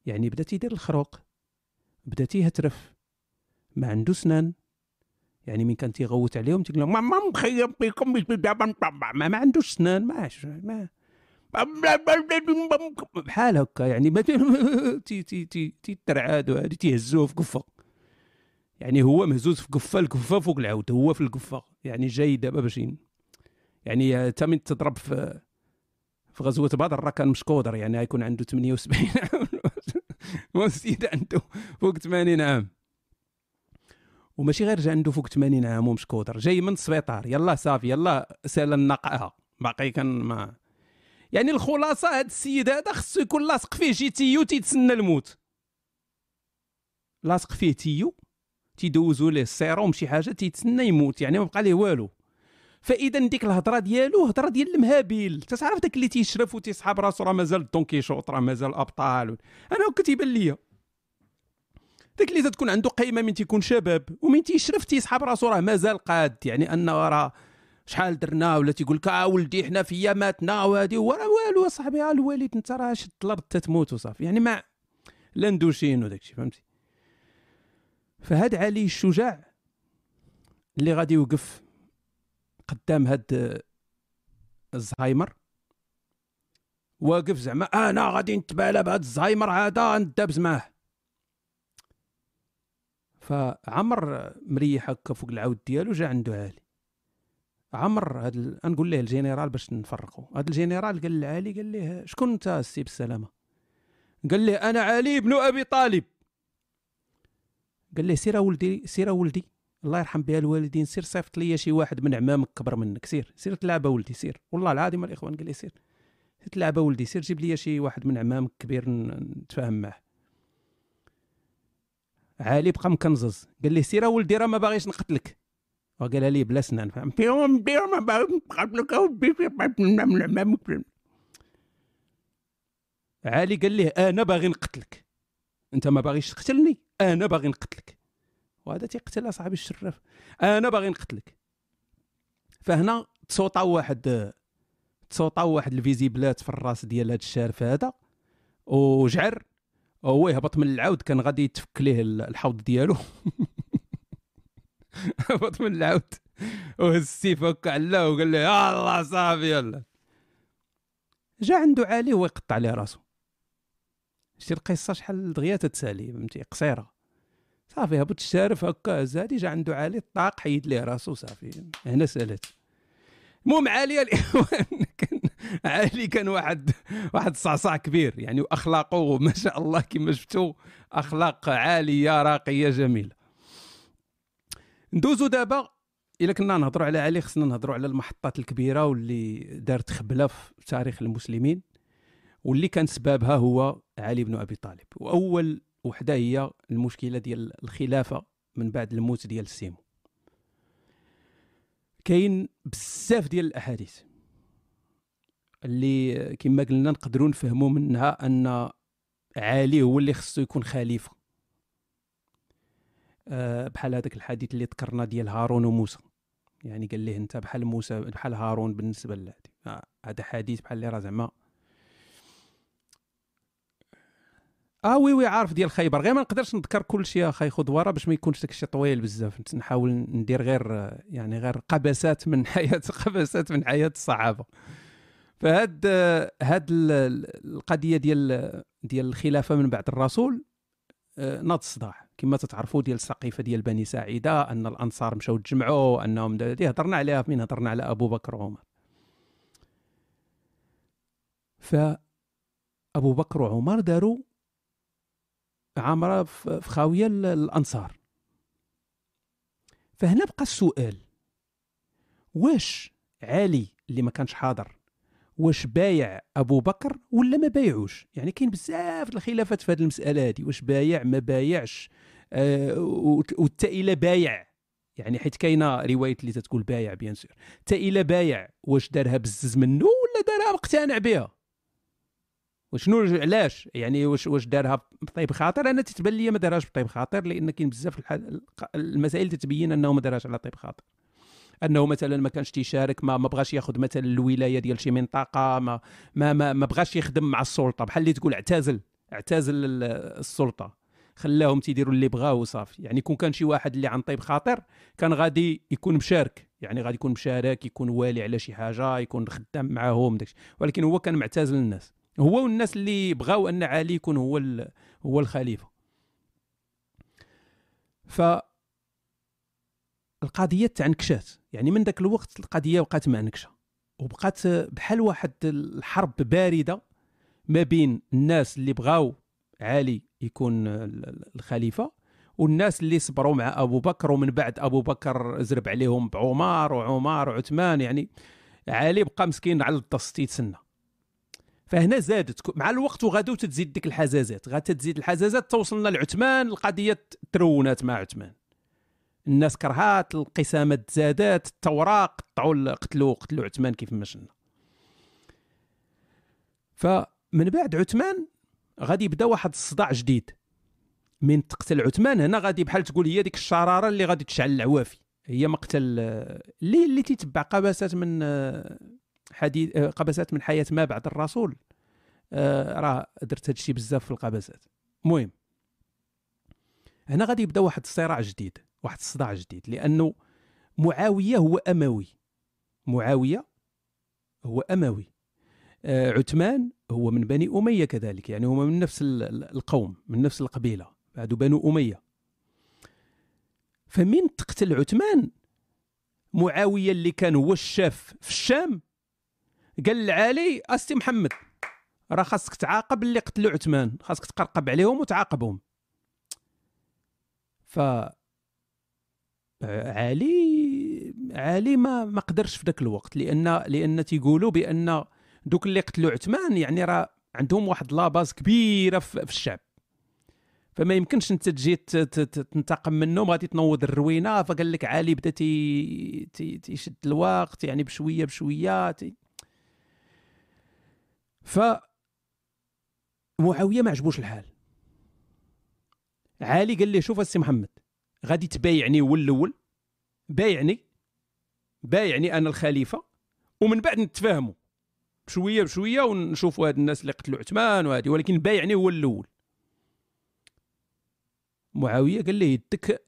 يعني بدا تيدير الخروق بدا تيهترف ما عنده سنان يعني من كان تيغوت عليهم تيقول لهم ما مخيب بكم ما, ما عندوش سنان ما, ما بحال هكا يعني. تي تي تي تيترعاد وهادي تيهزوه في قفه يعني هو مهزوز في قفه القفه فوق العود هو في القفه يعني جاي دابا باش يعني تا من تضرب في في غزوة بدر راه كان مشكودر يعني غيكون عنده 78 عام. والسيد عنده فوق 80 عام. وماشي غير عنده فوق 80 عام ومشكودر جاي من السبيطار يلا صافي يلا سأل النقاها باقي كان ما. يعني الخلاصة هذا السيد هذا خصو يكون لاصق فيه شي tuyau تيتسنى الموت. لاصق فيه tuyau تيدوزوا ليه السيروم شي حاجة تيتسنى يموت يعني ما بقى ليه والو. فاذا ديك الهضره ديالو هضره ديال المهابيل. تعرف داك اللي تيشرف وتيسحب راسو راه مازال دونكيشوط راه مازال أبطال. أنا هكا تيبان ليا. داك اللي تكون عنده قيمه من تيكون شباب ومن تيشرف تيسحب راسو راه مازال قاد. يعني انه راه شحال درنا ولا تيقول لك آه ولدي حنا في ماتنا وهادي. وراه والو اصاحبي آه الوالد انت راه شد الأرض تتموت وصافي. يعني ما لا ندوشين وداك الشيء فهمتي؟ فهاد علي الشجاع اللي غادي يوقف قدام هاد الزهايمر. واقف زعما أنا غادي نتبالى بهاد الزهايمر هذا ندابز معاه فعمر مريح هكا فوق العود ديالو جا عنده علي عمر هاد ال... نقول له الجنرال باش نفرقوا. هاد الجنرال قال لعلي قال له شكون أنت السي بالسلامه قال له أنا علي بن أبي طالب. قال له سير ولدي سير ولدي. الله يرحم بها الوالدين سير صيفط لي شي واحد من عمامك كبر منك سير سير تلعب ولدي سير. والله العظيم الاخوان قال لي سير. تلعب ولدي سير جيب لي شي واحد من عمامك كبير نتفاهم معاه علي بقى مكنزز. قال لي سير ولدي راه ما باغيش نقتلك. وقال لي بلا سنان فهم بيوم بيوم قتلك علي قال له أنا باغي نقتلك. أنت ما باغيش تقتلني أنا باغي نقتلك. وهذا تيقتل اصاحبي الشراف أنا باغي نقتلك. فهنا تصوطا واحد تسوطاو واحد الفيزيبلات في الراس ديال هذا الشارف هذا وجعر هو يهبط من العود. كان غادي يتفك ليه الحوض ديالو. هبط من العود. وهز السيف هكا علاه وقال له الله صافي يلا. جا عنده عالي هو يقطع عليه راسو. شتي القصة شحال دغيا تتسالي فهمتي؟ قصيرة. صافي هبط الشارف هكا زادي جا عنده عالي الطاق حيد ليه راسو صافي. هنا سألت. المهم عالي الاخوان كان عالي كان واحد واحد صعصع كبير يعني واخلاقه ما شاء الله كما شفتوا أخلاق عالية راقية جميلة. ندوزو دابا إلا كنا نهضروا على علي خصنا نهضروا على المحطات الكبيرة واللي دارت خبلة في تاريخ المسلمين. واللي كان سببها هو علي بن أبي طالب. وأول وحدة هي المشكلة ديال الخلافة من بعد الموت ديال السيمو. كاين بزاف ديال الأحاديث اللي كما قلنا نقدروا نفهموا منها أن علي هو اللي خصو يكون خليفة. أه بحال هذاك الحديث اللي ذكرنا ديال هارون وموسى. يعني قال ليه أنت بحال موسى بحال هارون بالنسبة لهادي. آه، هذا حديث بحال اللي راه زعما آه وي وي عارف ديال خيبر غير ما نقدرش نذكر كل شيء أخي خذ ورا باش ما يكونش داك الشيء طويل بزاف. نحاول ندير غير يعني غير قبسات من حياة قبسات من حياة الصحابة. فهاد هاد القضية ديال ديال الخلافة من بعد الرسول آه، ناض الصداع. كما تتعرفوا ديال السقيفة ديال بني ساعدة أن الأنصار مشاو تجمعوا انهم هضرنا عليها من هضرنا على أبو بكر وعمر. ف أبو بكر وعمر داروا عامرة في خاوية الأنصار. فهنا بقى السؤال. واش علي اللي ما كانش حاضر؟ واش بايع أبو بكر ولا ما بايعوش؟ يعني كاين بزاف الخلافات في هذه المسألة هذه. واش بايع ما بايعش؟ آه وتا إلى بايع. يعني حيت كاينة روايه اللي تتقول بايع بيان سور. تا إلى بايع واش دارها بزز منه ولا دارها مقتنع بها؟ وشنو علاش؟ يعني واش واش دارها بطيب خاطر؟ أنا تتبان لي ما دارهاش بطيب خاطر لأن كاين بزاف المسائل تتبين أنه ما دارهاش على طيب خاطر. أنه مثلا ما كانش تيشارك ما ما بغاش ياخذ مثلا الولاية ديال شي منطقة ما ما ما, ما بغاش يخدم مع السلطة. بحال اللي تقول اعتزل اعتزل السلطة. خلاهم تيديروا اللي بغاو وصافي. يعني كون كان شي واحد اللي عن طيب خاطر كان غادي يكون مشارك. يعني غادي يكون مشارك يكون والي على شي حاجة يكون خدام معاهم داكشي. ولكن هو كان معتزل الناس. هو والناس اللي بغاو أن علي يكون هو هو الخليفة. ف القضية تعنكشات. يعني من ذاك الوقت القضية بقات معنكشه وبقات بحال واحد الحرب باردة ما بين الناس اللي بغاو علي يكون الخليفة والناس اللي صبروا مع أبو بكر ومن بعد أبو بكر زرب عليهم بعمر وعمر وعثمان. يعني علي بقى مسكين على الدست يتسنى فهنا زادت. مع الوقت وغادو تزيد ديك الحزازات. غادا تزيد الحزازات توصلنا لعثمان القضية ترونات مع عثمان. الناس كرهات القسامات زادات التوراة قطعوا قتلوا قتلوا عثمان كيف ما شفنا فمن بعد عثمان غادي يبدأ واحد الصداع جديد. من تقتل عثمان هنا غادي بحال تقول هي ديك الشرارة اللي غادي تشعل العوافي. هي مقتل اللي اللي تيتبع قبسات من حديث قبسات من حياة ما بعد الرسول. آه، راه درت هذا الشيء بزاف في القبسات المهم هنا غادي يبدأ واحد الصراع جديد واحد الصداع جديد لأنه معاوية هو أموي. معاوية هو أموي. آه عثمان هو من بني أمية كذلك يعني هما من نفس القوم من نفس القبيلة. بعد بنو أمية. فمن تقتل عثمان معاوية اللي كان هو الشاف في الشام قال لعلي أسي محمد راه خاصك تعاقب اللي قتلوا عثمان خاصك تقرقب عليهم وتعاقبهم. ف علي علي ما ما قدرش في ذاك الوقت لأن لأن تيقولوا بأن دوك اللي قتلوا عثمان يعني راه عندهم واحد la base كبيرة في الشعب. فما يمكنش أنت تجي تنتقم منهم غادي تنوض الروينة فقال لك علي بدأ تي تيشد الوقت يعني بشوية بشوية ف معاوية ما عجبوش الحال. علي قال لي شوف السي محمد غادي تبايعني هو الأول بايعني بايعني أنا الخليفة ومن بعد نتفاهموا بشوية بشوية ونشوفوا هاد الناس اللي قتلوا عثمان وهذه ولكن بايعني هو الأول. معاوية قال لي يدك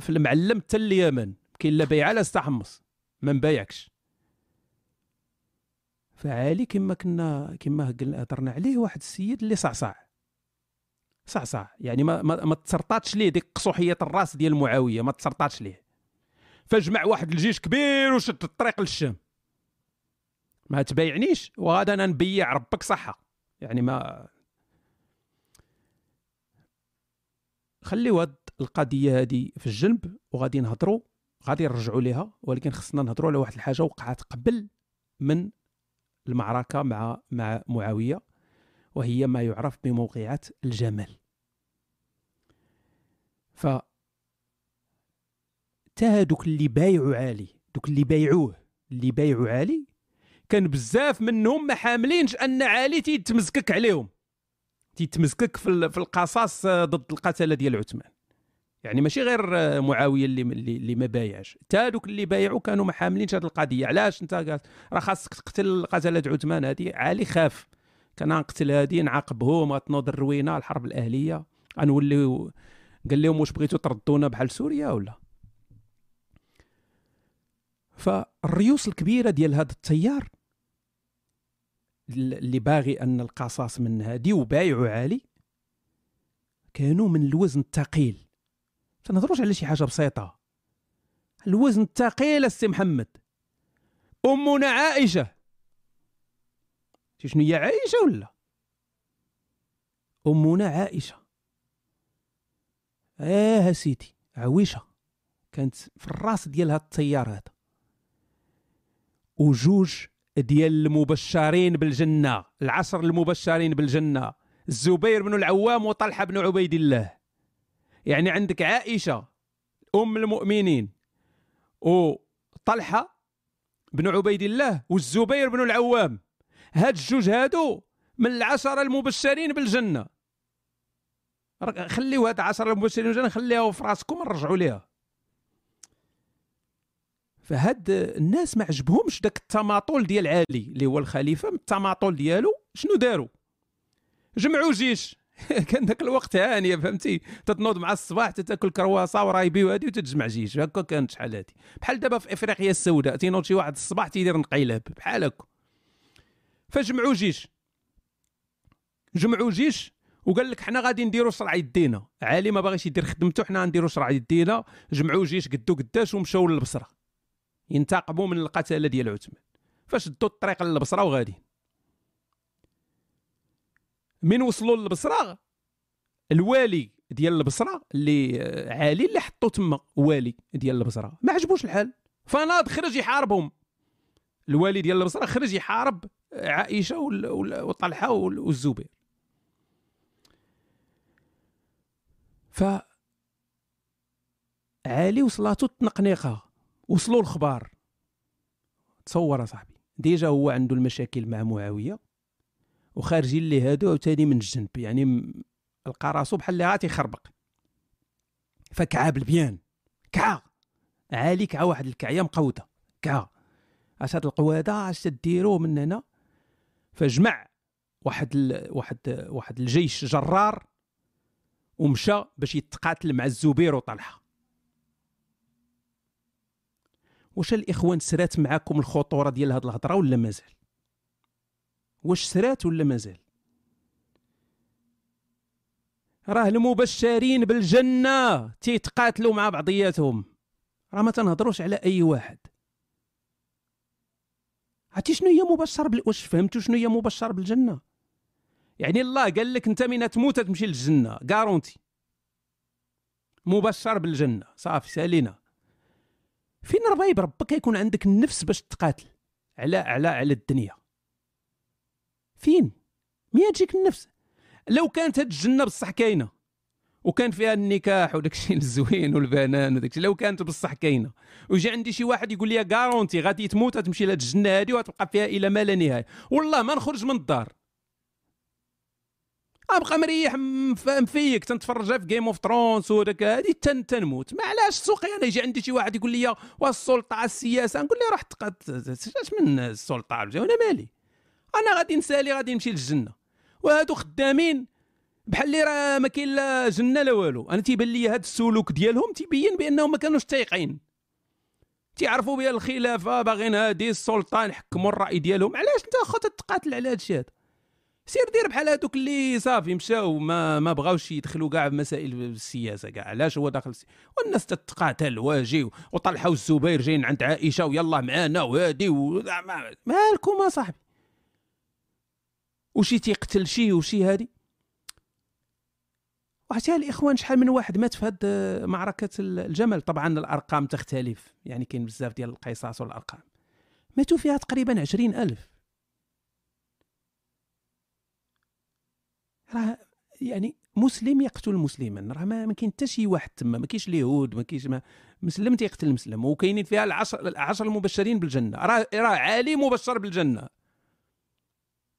في المعلم حتى اليمن كاين لا بيعه لا استحمص ما نبايعكش فعالي كما كنا كما هضرنا عليه واحد السيد اللي صعصع صعصع يعني ما ما, ما تسرطاتش ليه ديك قصوحية الراس ديال معاويه ما تسرطاتش ليه. فجمع واحد الجيش كبير وشد الطريق للشام. ما تبايعنيش وغادا أنا نبيع ربك صحة. يعني ما خليو هاد القضية هذه في الجنب وغادي نهضروا غادي نرجعوا ليها ولكن خصنا نهضروا على واحد الحاجة وقعت قبل من المعركة مع مع معاوية وهي ما يعرف بموقعة الجمل. ف تا دوك اللي بايعوا عالي. دوك اللي بايعوه. اللي بايعوا عالي كان بزاف منهم ما حاملينش أن عالي تيتمزكك عليهم. تيتمزكك في القصاص ضد القتلة ديال عثمان. يعني ماشي غير معاوية اللي اللي ما بايعش. حتى دوك اللي بايعوا كانوا ما حاملينش هذه القضية. علاش انت راه خاصك تقتل قتله عثمان هذه عالي خاف. كان نقتل هذه نعاقبهم غتنوض الروينة الحرب الأهلية. غنوليو قال لهم واش بغيتوا تردونا بحال سوريا ولا؟ فالريوس الكبيرة ديال هذا التيار اللي باغي أن القصاص من هادي وبايعوا عالي كانوا من الوزن الثقيل. تنهضروش على شي حاجة بسيطة. الوزن الثقيل السي محمد. أمنا عائشة. شنو هي عائشة ولا؟ أمنا عائشة. آه سيدي عويشة. كانت في الراس ديال هاد التيار هذا. وجوج ديال المبشرين بالجنة العشر المبشرين بالجنة. الزبير بن العوام وطلحة بن عبيد الله. يعني عندك عائشة أم المؤمنين وطلحة بن عبيد الله والزبير بن العوام. هاد الجوج هادو من العشرة المبشرين بالجنة. خليو هاد العشره المبشرين بالجنة خليها في راسكم نرجعوا ليها. فهاد الناس ما عجبهمش داك التماطل ديال علي اللي هو الخليفة من التماطل ديالو شنو داروا؟ جمعوا جيش. كان ذاك الوقت هانيه فهمتي؟ تتنوض مع الصباح تتاكل كرواسه ورايبي وهادي وتتجمع جيش هكا كانت شحال هادي. بحال دابا في إفريقيا السوداء تينوض شي واحد الصباح تيدير نقيلاب. بحال هكا. فجمعوا جيش جمعوا جيش وقال لك حنا غادي نديروا شرع يدينا. علي ما باغيش يدير خدمته حنا غنديروا شرع يدينا. جمعوا جيش قدو قداش ومشاو للبصرة. ينتقموا من القتله ديال عثمان. فشدوا الطريق للبصرة وغادي من وصلوا للبصرة. الوالي ديال البصرة اللي عالي اللي حطوا تما والي ديال البصرة. ما عجبوش الحال. فناض خرج يحاربهم. الوالي ديال البصرة خرج يحارب عائشة وطلحة والزبير. ف عالي وصلاتو التنقنيقة. وصلوا الخبار. تصور صاحبي ديجا هو عنده المشاكل مع معاوية. وخارجين ليه هادو عاوتاني من الجنب. يعني لقى راسو بحال اللي غاتي يخربق. فكعا بالبيان. كعا! عالي كعا واحد الكعية مقوده كعا! اش هاد القوادة؟ اش تديروا من هنا؟ فجمع واحد ال... واحد واحد الجيش جرار ومشى باش يتقاتل مع الزبير وطلحة. واش الإخوان سرات معاكم الخطورة ديال هاد الهضرة ولا مازال؟ واش سرات ولا مازال راه المبشرين بالجنة تيتقاتلوا مع بعضياتهم. راه ما تنهضروش على أي واحد. عرفتي شنو هي مبشر بال... واش فهمتوا شنو هي مبشر بالجنة؟ يعني الله قال لك أنت من تموت تمشي للجنة كارونتي مبشر بالجنة. صافي سألينا. فين ربايب ربك يكون عندك النفس باش تقاتل على على على الدنيا. فين؟ مين تجيك النفس لو كانت هاد الجنة بصح كاينة وكان فيها النكاح وداك الشيء الزوين والبنان وداك لو كانت بصح كاينة ويجي عندي شي واحد يقول لي كارونتي غادي تموت تمشي لهاد الجنة هادي وتبقى فيها إلى ما لا نهاية. والله ما نخرج من الدار. أبقى مريح مفيك تنتفرج في Game of Thrones وداك هادي تن تنموت. ما علاش سوقي أنا؟ يجي عندي شي واحد يقول لي والسلطة السياسة. نقول له روح اش من السلطة أنا مالي. أنا غادي نسالي غادي نمشي للجنة. وهادو خدامين بحال اللي راه ما كاين لا جنة لا والو. أنا تيبان لي هذا السلوك ديالهم تيبين بأنهم ما كانوش تايقين. تيعرفوا بها الخلافة باغيين هادي السلطان يحكموا الرأي ديالهم. علاش انت اخوت تقاتل على هادشي هذا سير دير بحال هادوك اللي صافي مشاو ما ما بغاوش يدخلوا كاع مسائل السياسة كاع. علاش هو داخل السياسة. والناس تتقاتل واجي وطلحوا الزبير جايين عند عائشة ويلا معانا وهادي و... مالكم اصاحبي وشي تيقتل شي وشي هادي؟ وعرفتي الإخوان شحال من واحد مات في هاد معركة الجمل. طبعا الأرقام تختلف يعني كاين بزاف ديال القصص والأرقام. ماتوا فيها تقريبا عشرين ألف. راه يعني مسلم يقتل مسلما. راه ما كاين حتى شي واحد تما ما كاينش اليهود ما كاينش ما مسلم تيقتل مسلم. وكاينين فيها العشر العشر المبشرين بالجنة. راه راه عالي مبشر بالجنة.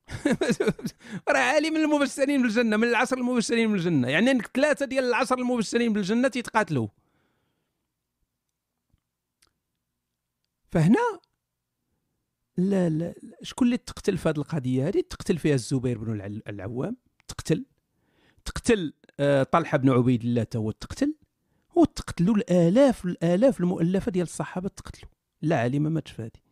راه عالي من المبشرين بالجنة من العشر المبشرين بالجنة. يعني ثلاثة ديال العشر المبشرين بالجنة تيتقاتلوا. فهنا لا لا شكون اللي تقتل في هذه القضية هذه تقتل فيها الزبير بن العوام. تقتل. تقتل آه، طلحة بن عبيد الله هو تقتل. وتقتلوا الآلاف الآلاف المؤلفة ديال الصحابة تقتلوا. لا علي ما ماتش في هذه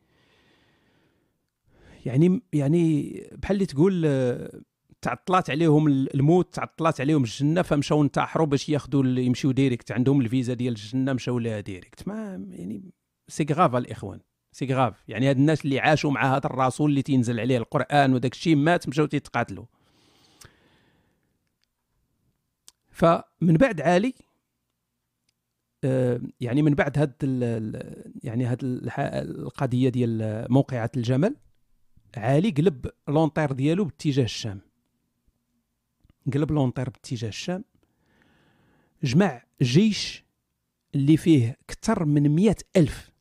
يعني يعني بحال اللي تقول آه، تعطلات عليهم الموت تعطلات عليهم الجنة فمشاو انتحروا باش ياخذوا يمشيو direct عندهم الفيزا ديال الجنة مشاو لها direct ما يعني c'est grave الإخوان c'est grave يعني هاد الناس اللي عاشوا مع هذا الرسول اللي تينزل عليه القرآن وداك الشيء مات مشاو تيتقاتلوا. فمن بعد علي آه، يعني من بعد هاد يعني هاد القضية ديال موقعة الجمل علي قلب لونطير ديالو باتجاه الشام. قلب لونطير باتجاه الشام. جمع جيش اللي فيه كثر من مئة ألف.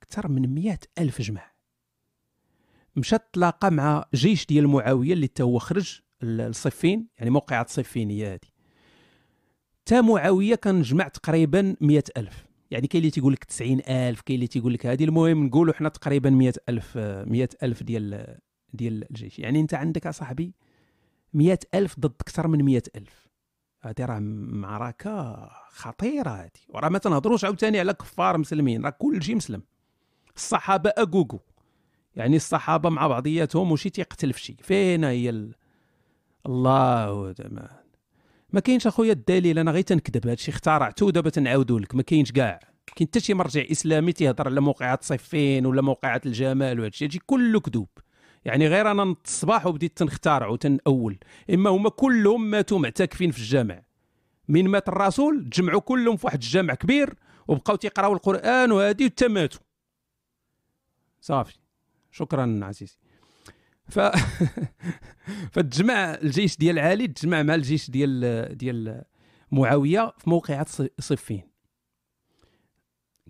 كثر من مئة ألف جمع. مشى تلاقى مع جيش ديال معاوية اللي تا هو خرج الصفين يعني موقعة صفين هي هذه تا معاوية كان جمع تقريبا مئة ألف. يعني كاين اللي تيقول لك 90000 كاين اللي تيقول لك هذه المهم نقولوا حنا تقريبا 100000 100000 ديال ديال الجيش. يعني انت عندك اصاحبي 100000 ضد أكثر من 100000 هذه راه معركة خطيرة هذه وراه ما تنهضروش عاوتاني على كفار مسلمين راه كل شيء مسلم. الصحابة اكوكو يعني الصحابة مع بعضياتهم وشي تيقتل في شي. فين هي ال... الله ما كاينش اخويا الدليل أنا غير تنكذب. هادشي اخترعته ودابا تنعاودو لك. ما كاينش كاع. كاين حتى شي مرجع إسلامي تيهضر على موقعة صفين ولا موقعة الجمال وهادشي. هادشي كله كذوب. يعني غير أنا الصباح وبديت تنخترع وتنأول إما هما كلهم ماتوا معتكفين في الجامع. من مات الرسول تجمعوا كلهم في واحد الجامع كبير وبقاو تيقراو القرآن وهادي وتماتوا صافي. شكرا عزيزي. ف فتجمع الجيش ديال علي تجمع مع الجيش ديال ديال معاوية في موقعة صفين.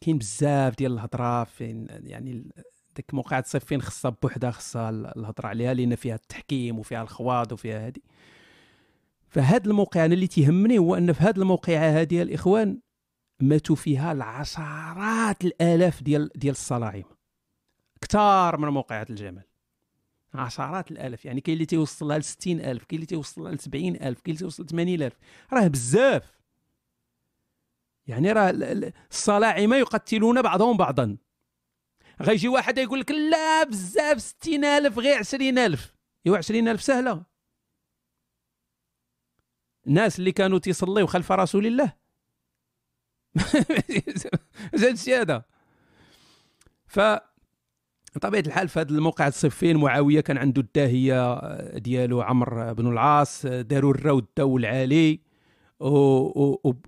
كاين بزاف ديال الهضرة فين يعني ديك موقعة صفين خصها بوحدها خصها الهضرة عليها لأن فيها التحكيم وفيها الخواض وفيها هذه فهاد الموقعة أنا اللي تيهمني هو أن في هاد الموقعة هذه الإخوان ماتوا فيها العشرات الآلاف ديال ديال الصلاعيم كثار من موقعة الجمل عشرات الالاف يعني كاين اللي تيوصلها ل 60000 كاين اللي تيوصلها ل 70000 كاين اللي تيوصل ل 80000 راه بزاف. يعني راه الصلاعمه يقتلون بعضهم بعضا. غيجي واحد يقول لك لا بزاف 60000 غير 20000 ايوا 20000 سهلة. الناس اللي كانوا تيصليو خلف رسول الله. زاد هذا ف بطبيعة الحال في هذا الموقع الصفين معاويه كان عنده الداهية ديالو عمرو بن العاص داروا الراود داو العالي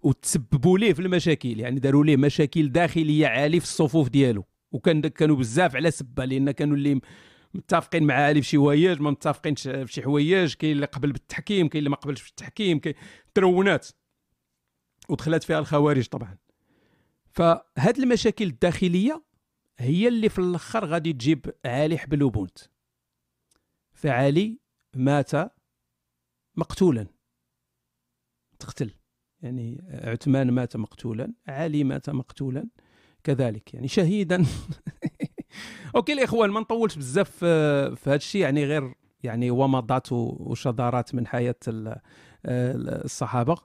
وتسببوا ليه في المشاكل. يعني داروا ليه مشاكل داخلية عالي في الصفوف ديالو. وكان كانوا بزاف على سبة لأن كانوا اللي متفقين مع علي في شي حوايج ما متفقينش في شي حوايج كاين اللي قبل بالتحكيم كاين اللي ما قبلش بالتحكيم كاين ترونات. ودخلت فيها الخوارج طبعا. فهاد المشاكل الداخلية هي اللي في الأخر غادي تجيب علي حبل وبونت فعلي مات مقتولا. تقتل. يعني عثمان مات مقتولا علي مات مقتولا. كذلك يعني شهيدا. أوكي الإخوان ما نطولش بزاف في هذا الشيء يعني غير يعني ومضات وشذرات من حياة ال- ال- الصحابة.